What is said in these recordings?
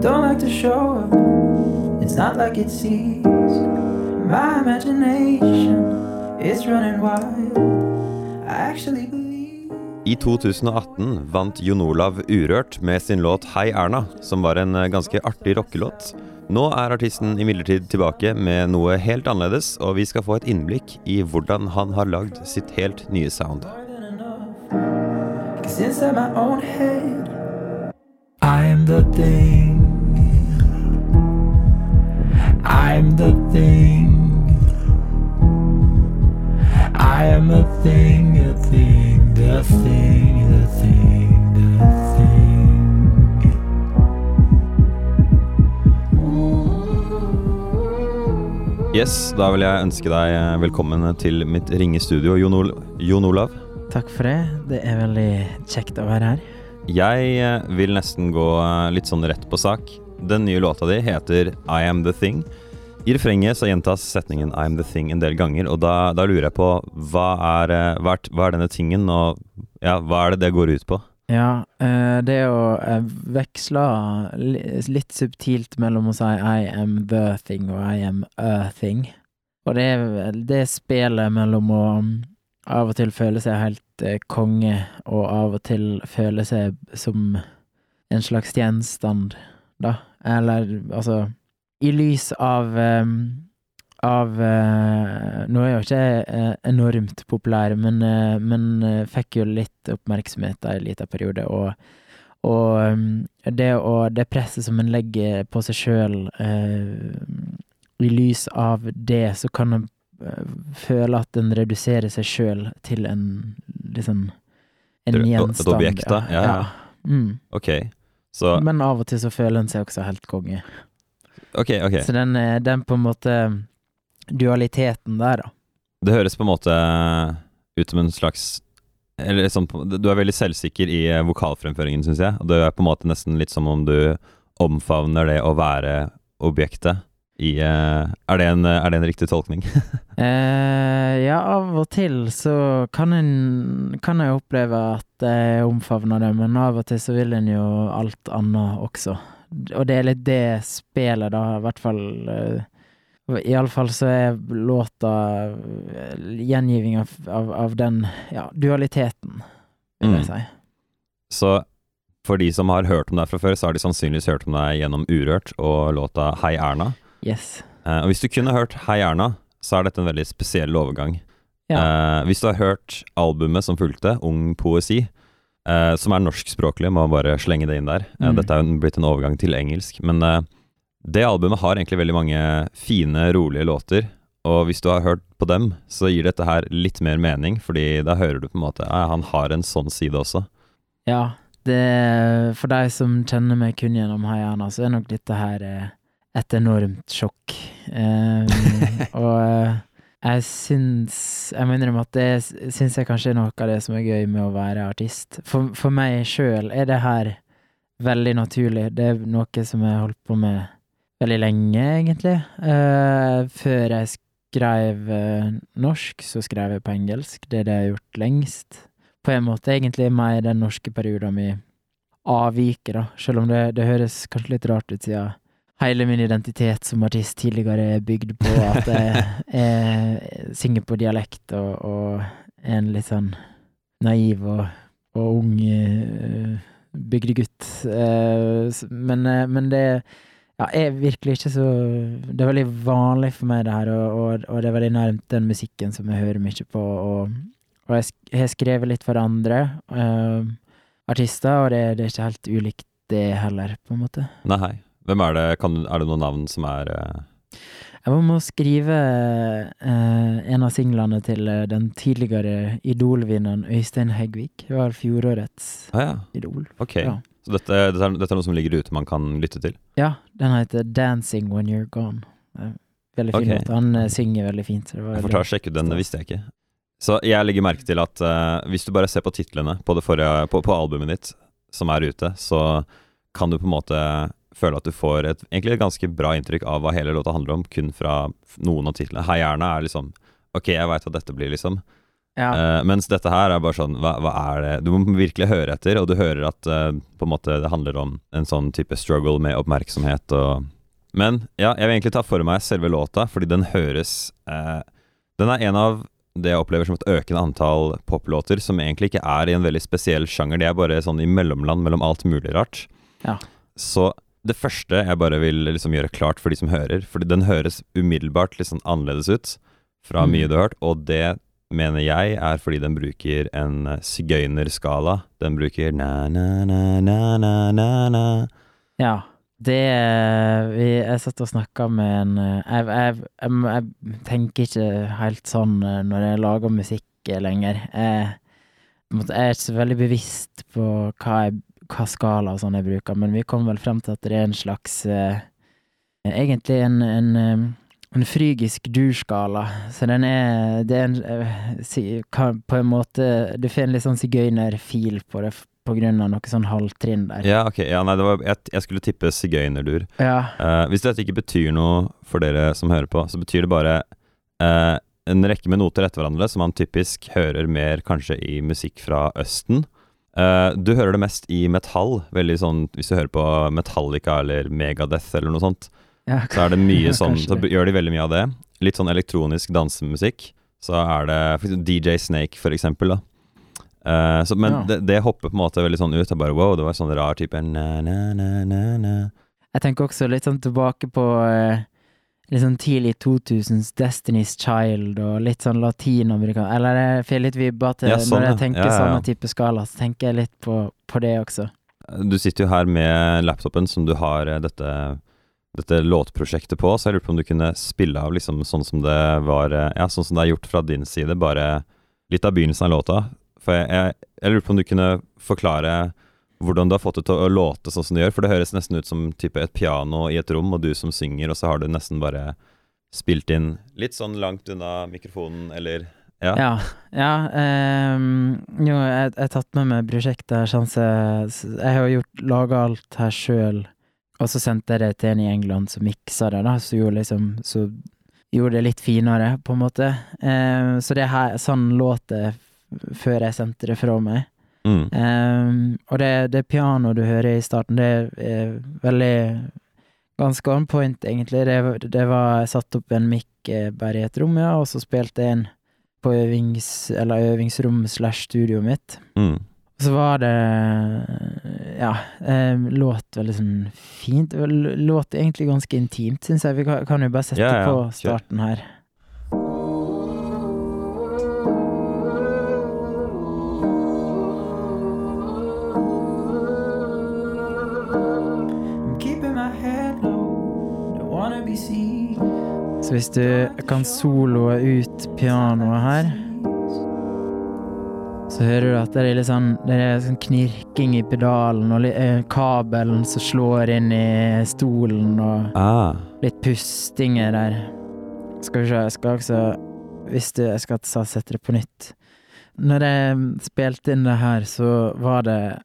don't like to show up. It's not like it sees. My imagination is running wild. I actually believe. I 2018 vant Jon Olav Urørt med sin låt 'Hei Erna', som var en eh, ganske artig rockelåt. Nå er artisten imidlertid tilbake med noe helt annerledes, og vi skal få et innblikk i hvordan han har lagd sitt helt nye sound. I am the thing. The thing. I am a thing, a thing, the thing, the thing, the thing. Yes, da vil jeg ønske deg eh, velkommen til mitt ringestudio, Jon, Ol Jon Olav. Takk for det. Det er veldig kjekt å være her. Jeg eh, vil nesten gå eh, litt sånn rett på sak. Den nye låta di heter I Am The Thing. I refrenget så gjentas setningen I Am The Thing en del ganger, og da, da lurer jeg på hva er, eh, hva, er, hva er denne tingen, og ja, hva er det det går ut på? Ja, eh, det å eh, veksle litt subtilt mellom å si I am the thing og I am a thing. Og det det spillet mellom å mm, av og til føle seg helt konge, og av og til føle seg som en slags gjenstand, da. Eller altså I lys av eh, av eh, Nå er jeg jo ikke eh, enormt populær, men, eh, men fikk jo litt oppmerksomhet en liten periode, og, og um, det, å, det presset som en legger på seg sjøl, i lys av det, så kan en føle at en reduserer seg sjøl til en liksom en Til et- objekt, da? Ja, ja. Mm. Ok, så Men av og til så føler en seg også helt konge. Ok, okay. Så den, eh, den på en måte dualiteten der, da. Det høres på en måte ut som en slags Eller sånn, du er veldig selvsikker i eh, vokalfremføringen, syns jeg. Og det er på en måte nesten litt som om du omfavner det å være objektet i eh, Er det en, er det en riktig tolkning? Eh, ja, av og til så kan en kan jeg oppleve at jeg omfavner det, men av og til så vil en jo alt annet også. Og det er litt det spillet, da, i hvert fall eh, Iallfall så er låta eh, gjengiving av, av, av den ja, dualiteten, vil jeg Mm. si. Så for de som har hørt om deg fra før, så har de sannsynligvis hørt om deg gjennom Urørt og låta Hei Erna. Yes. Eh, og hvis du kunne hørt Hei Erna, så er dette en veldig spesiell overgang. Ja. Eh, hvis du har hørt albumet som fulgte, Ung poesi, eh, som er norskspråklig, må bare slenge det inn der. Eh, Mm. Dette er jo blitt en overgang til engelsk. Men eh, det albumet har egentlig veldig mange fine, rolige låter. Og hvis du har hørt på dem, så gir dette her litt mer mening, fordi da hører du på en måte ja, han har en sånn side også. Ja, det For deg som kjenner meg kun gjennom Haiana, så er nok dette her eh, et enormt sjokk. Eh, og jeg syns Jeg må innrømme at det syns jeg kanskje er noe av det som er gøy med å være artist. For, for meg sjøl er det her veldig naturlig. Det er noe som jeg har holdt på med veldig lenge, egentlig. Uh, før jeg skrev uh, norsk, så skrev jeg på engelsk. Det er det jeg har gjort lengst på en måte egentlig mer den norske perioden min avviker, da. Selv om det, det høres kanskje litt rart ut, siden hele min identitet som artist tidligere er bygd på at jeg, jeg synger på dialekt og, og en litt sånn naiv og, og ung uh, bygdegutt. Eh, men, eh, men det ja, er virkelig ikke så Det er veldig vanlig for meg, det her, og, og, det er veldig nærmt den musikken som jeg hører mye på. og jeg har skrevet litt for andre artister, og det, det er ikke helt ulikt det heller, på en måte. Nei. Hvem er det? Kan, er det noen navn som er uh... Jeg må skrive uh, en av singlene til uh, den tidligere Idol-vinneren Øystein Heggvik. Det var fjorårets Ah ja, Idol. ok. Ja. Så dette, dette, er, dette er noe som ligger ute man kan lytte til? Ja, den heter 'Dancing When You're Gone'. Veldig fin okay. låt. Han synger veldig fint. så Det var Jeg får ta og sjekke ut den, det visste jeg ikke. Så jeg legger merke til at uh, hvis du bare ser på titlene på, det forrige, på, på albumet ditt som er ute, så kan du på en måte føle at du får et, egentlig et ganske bra inntrykk av hva hele låta handler om, kun fra noen av titlene. Heierne er liksom Ok, jeg veit at dette blir liksom Ja. Uh, mens dette her er bare sånn hva, hva er det Du må virkelig høre etter, og du hører at uh, på en måte det handler om en sånn type struggle med oppmerksomhet og Men ja, jeg vil egentlig ta for meg selve låta, fordi den høres uh, Den er en av det jeg opplever som et økende antall poplåter som egentlig ikke er i en veldig spesiell sjanger. De er bare sånn i mellomland mellom alt mulig rart. Ja. Så det første jeg bare vil liksom gjøre klart for de som hører, fordi den høres umiddelbart litt sånn annerledes ut fra Mm. mye du har hørt, og det mener jeg er fordi den bruker en eh, sigøynerskala. Den bruker na-na-na-na-na-na. Ja. Det vi, Jeg satt og snakka med en eh, jeg, jeg, jeg, jeg tenker ikke helt sånn eh, når jeg lager musikk lenger. Jeg, jeg er ikke så veldig bevisst på hva, jeg, hva skala og sånn jeg bruker, men vi kom vel frem til at det er en slags eh, Egentlig en, en, eh, en frygisk dur-skala. Så den er Det er en eh, På en måte Du får en litt sånn sigøynerfil på det på grunn av noe sånn halvtrinn der. Ja, ok. Ja, nei, det var, jeg, jeg skulle tippe sigøynerdur. Ja. Eh, hvis dette ikke betyr noe for dere som hører på, så betyr det bare eh, en rekke med noter etter hverandre som man typisk hører mer kanskje i musikk fra Østen. Eh, du hører det mest i metall, veldig sånn hvis du hører på Metallica eller Megadeth eller noe sånt, Ja, så er det mye sånn, så gjør de veldig mye av det. Litt sånn elektronisk dansemusikk. Så er det DJ Snake, for eksempel, da. Uh, så, men Ja. det, det hopper på en måte veldig sånn ut. Det er bare wow, det var sånn rar type na, na, na, na, na. Jeg tenker også litt sånn tilbake på eh, litt sånn tidlig 2000s Destiny's Child og litt sånn latinamerika... Eller jeg får litt vibber til Ja, sånn, når jeg tenker Ja, ja, sånne type skala, så tenker jeg litt på, på det også. Du sitter jo her med laptopen som du har eh, dette, dette låtprosjektet på, så jeg lurer på om du kunne spille av liksom sånn som det var eh, Ja, sånn som det er gjort fra din side, bare litt av begynnelsen av låta. For jeg, jeg, jeg lurer på om du kunne forklare hvordan du har fått det til å låte sånn som det gjør, for det høres nesten ut som type et piano i et rom, og du som synger, og så har du nesten bare spilt inn litt sånn langt unna mikrofonen, eller Ja. Ja. ja um, jo, jeg har tatt med meg prosjektet her, sånn så så jeg har jo gjort laga alt her sjøl, og så sendte jeg det til en i England som miksa det, da, så gjorde liksom Så gjorde det litt finere, på en måte. Ehm, så det her, sånn låt det før jeg sendte det fra meg. Mm. Um, og det, det pianoet du hører i starten, det er veldig Ganske on point, egentlig. Det, det var Jeg satte opp en mic eh, bare i et rom, ja, og så spilte jeg inn på øvings, eller øvingsrom slash studioet mitt. Mm. Så var det Ja, eh, låt veldig sånn fint. Låt egentlig ganske intimt, syns jeg. Vi kan, kan jo bare sette yeah, på starten her. Så hvis du kan soloe ut pianoet her Så hører du at det er litt sånn Det er sånn knirking i pedalen, og eh, kabelen som slår inn i stolen, og Ah. litt pustinger der. Skal vi se, jeg skal også Hvis du Jeg skal sette det på nytt. Når jeg spilte inn det her, så var det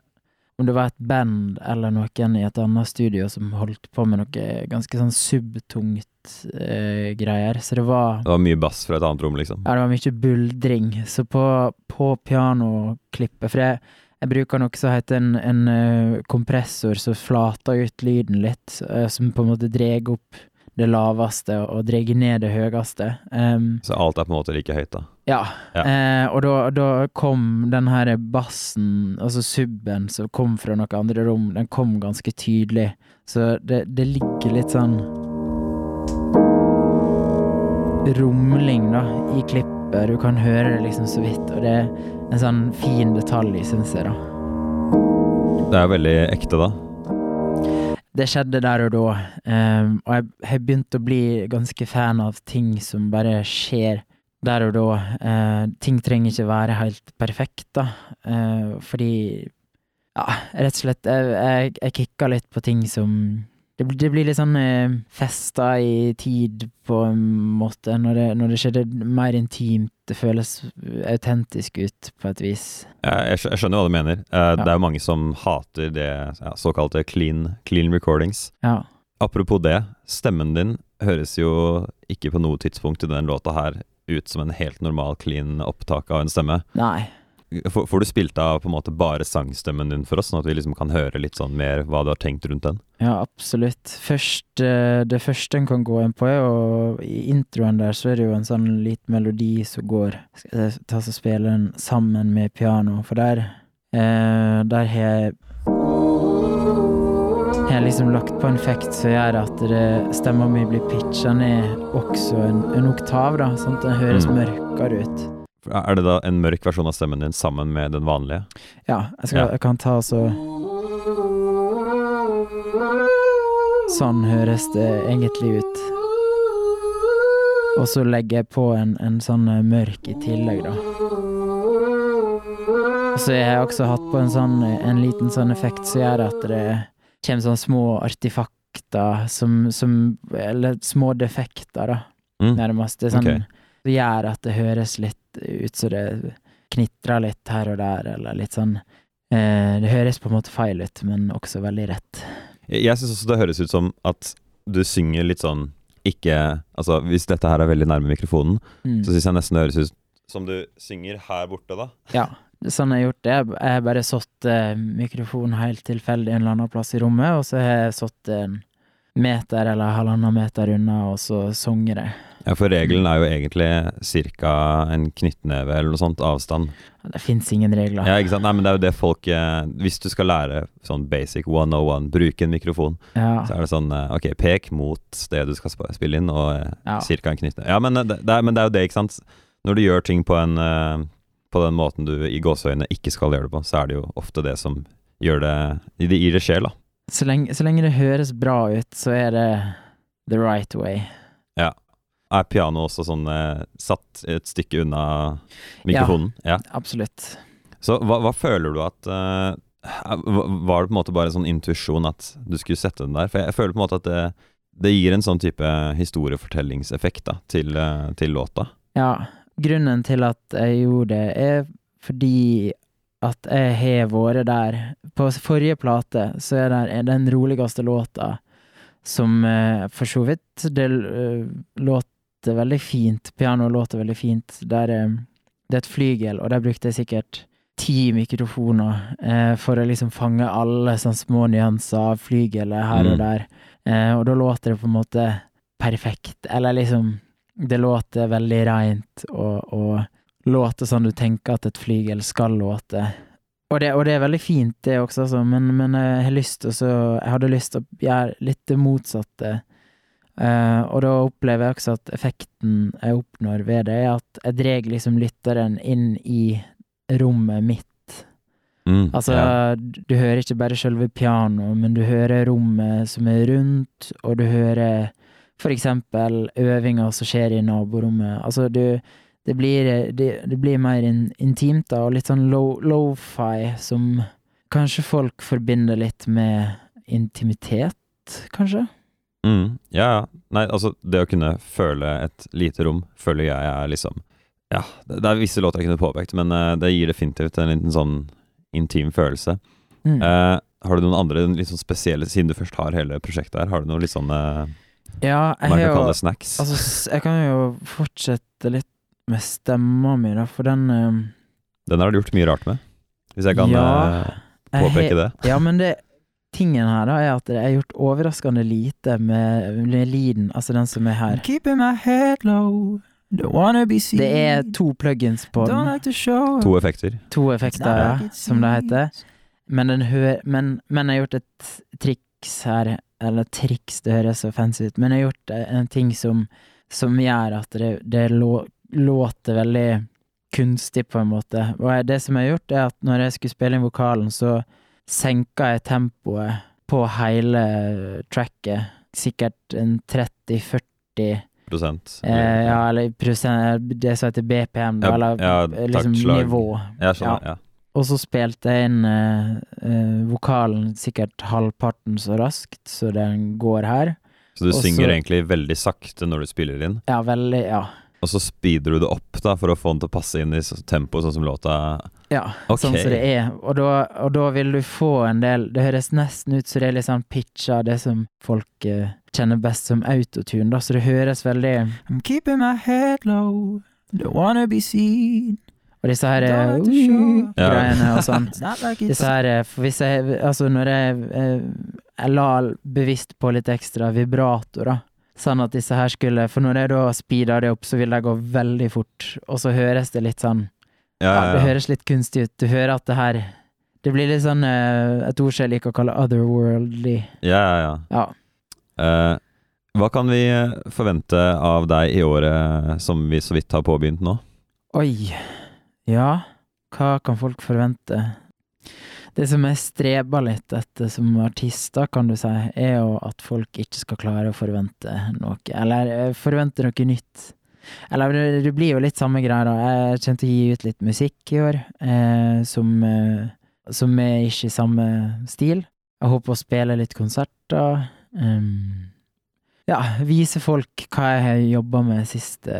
Om det var et band eller noen i et annet studio som holdt på med noe ganske sånn subtungt eh, greier. Så det var Det var mye bass fra et annet rom, liksom. ja, det var mye buldring. Så på, på pianoklippet For jeg, jeg bruker noe som heter en, en eh, kompressor som flater ut lyden litt, eh, som på en måte drar opp det laveste og drar ned det høyeste. Um, Så alt er på en måte like høyt, da. ja. Ja. Uh, og da, da kom den her bassen, altså subben som kom fra noen andre rom, den kom ganske tydelig. Så det, det ligger litt sånn rumling, da, i klippet. Du kan høre det liksom så vidt, og det er en sånn fin detalj, syns jeg, da. Det er veldig ekte, da. Det skjedde der og da, Um, og jeg har begynt å bli ganske fan av ting som bare skjer der og da. Uh, ting trenger ikke være helt perfekt, da, Uh, fordi Ja, rett og slett, jeg, jeg, jeg kicka litt på ting som det, det blir litt sånn eh, festa i tid, på en måte, når det, når det skjer det er mer intimt. Det føles autentisk ut, på et vis. Jeg, jeg skjønner hva du mener. Eh, Det er jo mange som hater det ja, såkalte clean, clean recordings. Ja. Apropos det, stemmen din høres jo ikke på noe tidspunkt i den låta her ut som en helt normal, clean opptak av en stemme. Nei. Får, du spilt av på en måte bare sangstemmen din for oss, sånn at vi liksom kan høre litt sånn mer hva du har tenkt rundt den? Ja, absolutt. Først, eh, det første en kan gå inn på, er jo I introen der så er det jo en sånn liten melodi som går Skal jeg ta og spille den sammen med piano, for der eh, Der har jeg har jeg liksom lagt på en effekt som gjør at stemma mi blir pitcha ned også en, en oktav, da, sånn at den høres Mm. mørkere ut. Er det da en mørk versjon av stemmen din sammen med den vanlige? Ja, jeg, skal, Ja. jeg kan ta så Sånn høres det egentlig ut. Og så legger jeg på en, en sånn eh, mørk i tillegg, da. Og så har jeg også hatt på en sånn en liten sånn effekt som gjør at det kommer sånne små artifakter som, som Eller små defekter, da, Mm. nærmest. Det sånn okay. Det gjør at det høres litt ut så det knitrer litt her og der, eller litt sånn eh, Det høres på en måte feil ut, men også veldig rett. Jeg, syns også det høres ut som at du synger litt sånn ikke Altså hvis dette her er veldig nærme mikrofonen, Mm. så syns jeg nesten det høres ut som du synger her borte, da. Ja, sånn jeg har gjort det. Jeg har bare satt eh, mikrofonen helt tilfeldig en eller annen plass i rommet, og så har jeg satt en meter eller halvannen meter unna, og så sanger jeg. Ja, for regelen er jo egentlig ca. en knyttneve eller noe sånt avstand. Det fins ingen regler. Ja, ikke sant? Nei, men det er jo det folk eh, Hvis du skal lære sånn basic 101, bruke en mikrofon, Ja. så er det sånn eh, Ok, pek mot det du skal spille inn, og eh, Ja. cirka en knyttneve. Ja, men det, er, men det er jo det, ikke sant. Når du gjør ting på en På den måten du i gåseøyne ikke skal gjøre det på, så er det jo ofte det som gjør det Det gir det sjel, da. Så, lenge, så lenge det høres bra ut, så er det the right way. Er pianoet også sånn eh, satt et stykke unna mikrofonen? Ja. Absolutt. Så hva, hva føler du at eh, Var det på en måte bare en sånn intuisjon at du skulle sette den der? For jeg, jeg føler på en måte at det, det gir en sånn type historiefortellingseffekt da, til, eh, til låta. Ja, grunnen til at jeg gjorde det, er fordi at jeg har vært der. På forrige plate så er det den roligste låta som eh, for så vidt Det eh, låter veldig fint. Pianoet låter veldig fint. Der, eh, det er et flygel, og der brukte jeg sikkert ti mikrofoner eh, for å liksom fange alle sånne små nyanser av flygelet her Mm. og der. Eh, og da låter det på en måte perfekt. Eller liksom Det låter veldig reint og, og låter sånn du tenker at et flygel skal låte. Og det, og det er veldig fint, det også, altså, men, men jeg lyst også, Jeg hadde lyst til å gjøre litt det motsatte. Eh, og da opplever jeg også at effekten jeg oppnår ved det, er at jeg drar liksom lytteren inn i rommet mitt. Mm, Altså, ja. du hører ikke bare selve pianoet, men du hører rommet som er rundt, og du hører for eksempel øvinger som skjer i naborommet. Altså, du Det blir, det, det blir mer in, intimt, da, og litt sånn low- lo-fi, som kanskje folk forbinder litt med intimitet, kanskje? Mm, ja, ja. Nei, altså, det å kunne føle et lite rom, føler jeg er liksom Ja, det, det er visse låter jeg kunne påpekt, men uh, det gir definitivt en liten sånn intim følelse. Mm. Uh, har du noen andre litt sånn spesielle, siden du først har hele prosjektet her, har du noen litt sånn uh, ja, jeg man kan jo kalle det snacks? Altså, jeg kan jo fortsette litt med stemma mi, da, for den Den har du gjort mye rart med, hvis jeg kan Ja, jeg påpeke har- det. Ja, men det Tingen her da er at jeg har gjort overraskende lite med, med lyden, altså den som er her. Keeping my head low. Don't wanna be seen. Det er to plugins på Don't den. like to show. To effekter. To effekter, ja, like som det heter. Men, den hø men, men jeg har gjort et triks her, eller triks, det høres så fancy ut, men jeg har gjort eh, en ting som, som gjør at det, det lå, låter veldig kunstig, på en måte. Og det som jeg har gjort, er at når jeg skulle spille inn vokalen, så senka jeg tempoet på hele tracket, sikkert en 30-40 Prosent. eh, Ja, eller prosent, det som heter BPM, Ja, eller ja, eh, liksom taktslag. nivå. Jeg skjønner, ja. Og så spilte jeg inn eh, eh, vokalen sikkert halvparten så raskt, så den går her. Så du Også, synger egentlig veldig sakte når du spiller inn, Ja, veldig Ja. og så speeder du det opp da for å få den til å passe inn i tempoet, tempo, sånn som låta ja okay. Sånn som det er. Og da, og da vil du få en del Det høres nesten ut som det er litt sånn pitcha, det som folk uh, kjenner best som autotune, da, så det høres veldig I'm keeping my head low. Don't wanna be seen. Og disse her uh, greiene og sånn. Like Disse her eh, For hvis jeg Altså, når jeg uh, Jeg la bevisst på litt ekstra vibrato, da. Sånn at disse her skulle For når jeg da speeder det opp, så vil de gå veldig fort, og så høres det litt sånn Ja, Ja, det ja, Det høres litt kunstig ut. Du hører at det her Det blir litt sånn uh, et ord som jeg liker å kalle otherworldly. ja, ja, ja. Ja. Eh, hva kan vi eh, forvente av deg i året som vi så vidt har påbegynt nå? Oi. Ja, hva kan folk forvente? Det som jeg streber litt etter som artist, da, kan du si, er jo at folk ikke skal klare å forvente noe. Eller forvente noe nytt. Eller det, blir jo litt samme greia, da. Jeg kommer til å gi ut litt musikk i år, eh, som, eh, som er ikke i samme stil. Jeg håper å spille litt konserter. Um, ja, vise folk hva jeg har jobba med siste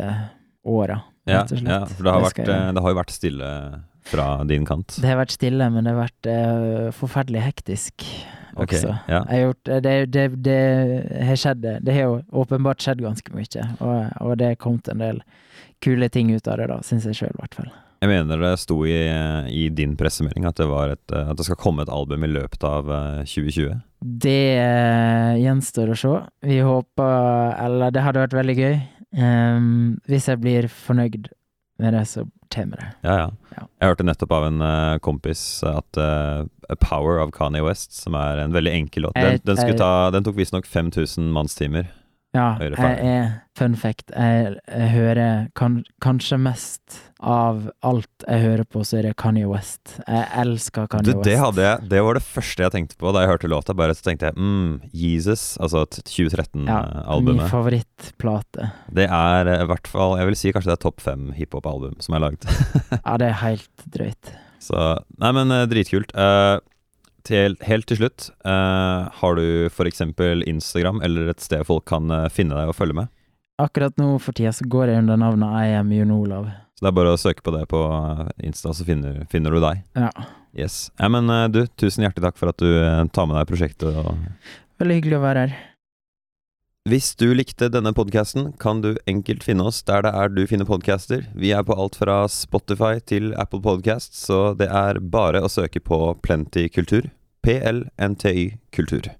åra, Ja, rett og slett. ja for det har, vært, det har jo vært stille fra din kant. Det har vært stille, men det har vært eh, forferdelig hektisk Ok, også. ja. Gjort, det, det, det har skjedd Det har jo åpenbart skjedd ganske mye, og, og det er kommet en del kule ting ut av det, da, syns jeg sjøl, i hvert fall. Jeg mener det sto i, i din pressemelding at det, var et, eh, at det skal komme et album i løpet av eh, 2020. Det eh, gjenstår å se. Vi håper Eller det hadde vært veldig gøy. um, hvis jeg blir fornøyd det, så kommer det. Ja, ja. Ja. Jeg hørte nettopp av en uh, kompis at uh, A Power of Kanye West, som er en veldig enkel låt, den, den, skulle ta, den tok visstnok 5000 mannstimer. Ja, jeg er fun fact. Jeg, jeg hører kan, kanskje mest av alt jeg hører på, så er det Kanye West. Jeg elsker Kanye West. det, hadde jeg, det var det første jeg tenkte på da jeg hørte låta. Bare så tenkte jeg mm, Jesus, altså 2013-albumet. Ja, Min favorittplate. det er eh, i hvert fall Jeg vil si kanskje det er topp fem hiphop-album som er lagd. Ja, det er helt drøyt. Så Nei, men eh, dritkult. Eh, til, helt til slutt, uh, har du f.eks. Instagram eller et sted folk kan eh, finne deg og følge med? Akkurat nå for tida så går jeg under navnet I am Jon Olav. Så det er bare å søke på det på eh, Insta, så finner, finner du deg. Ja. Yes. Ja, men du, tusen hjertelig takk for at du tar med deg prosjektet. Og Veldig hyggelig å være her. Hvis du likte denne podkasten, kan du enkelt finne oss der det er du finner podcaster. Vi er på alt fra Spotify til Apple Podcast, så det er bare å søke på Plenty Kultur. PLNTY Kultur.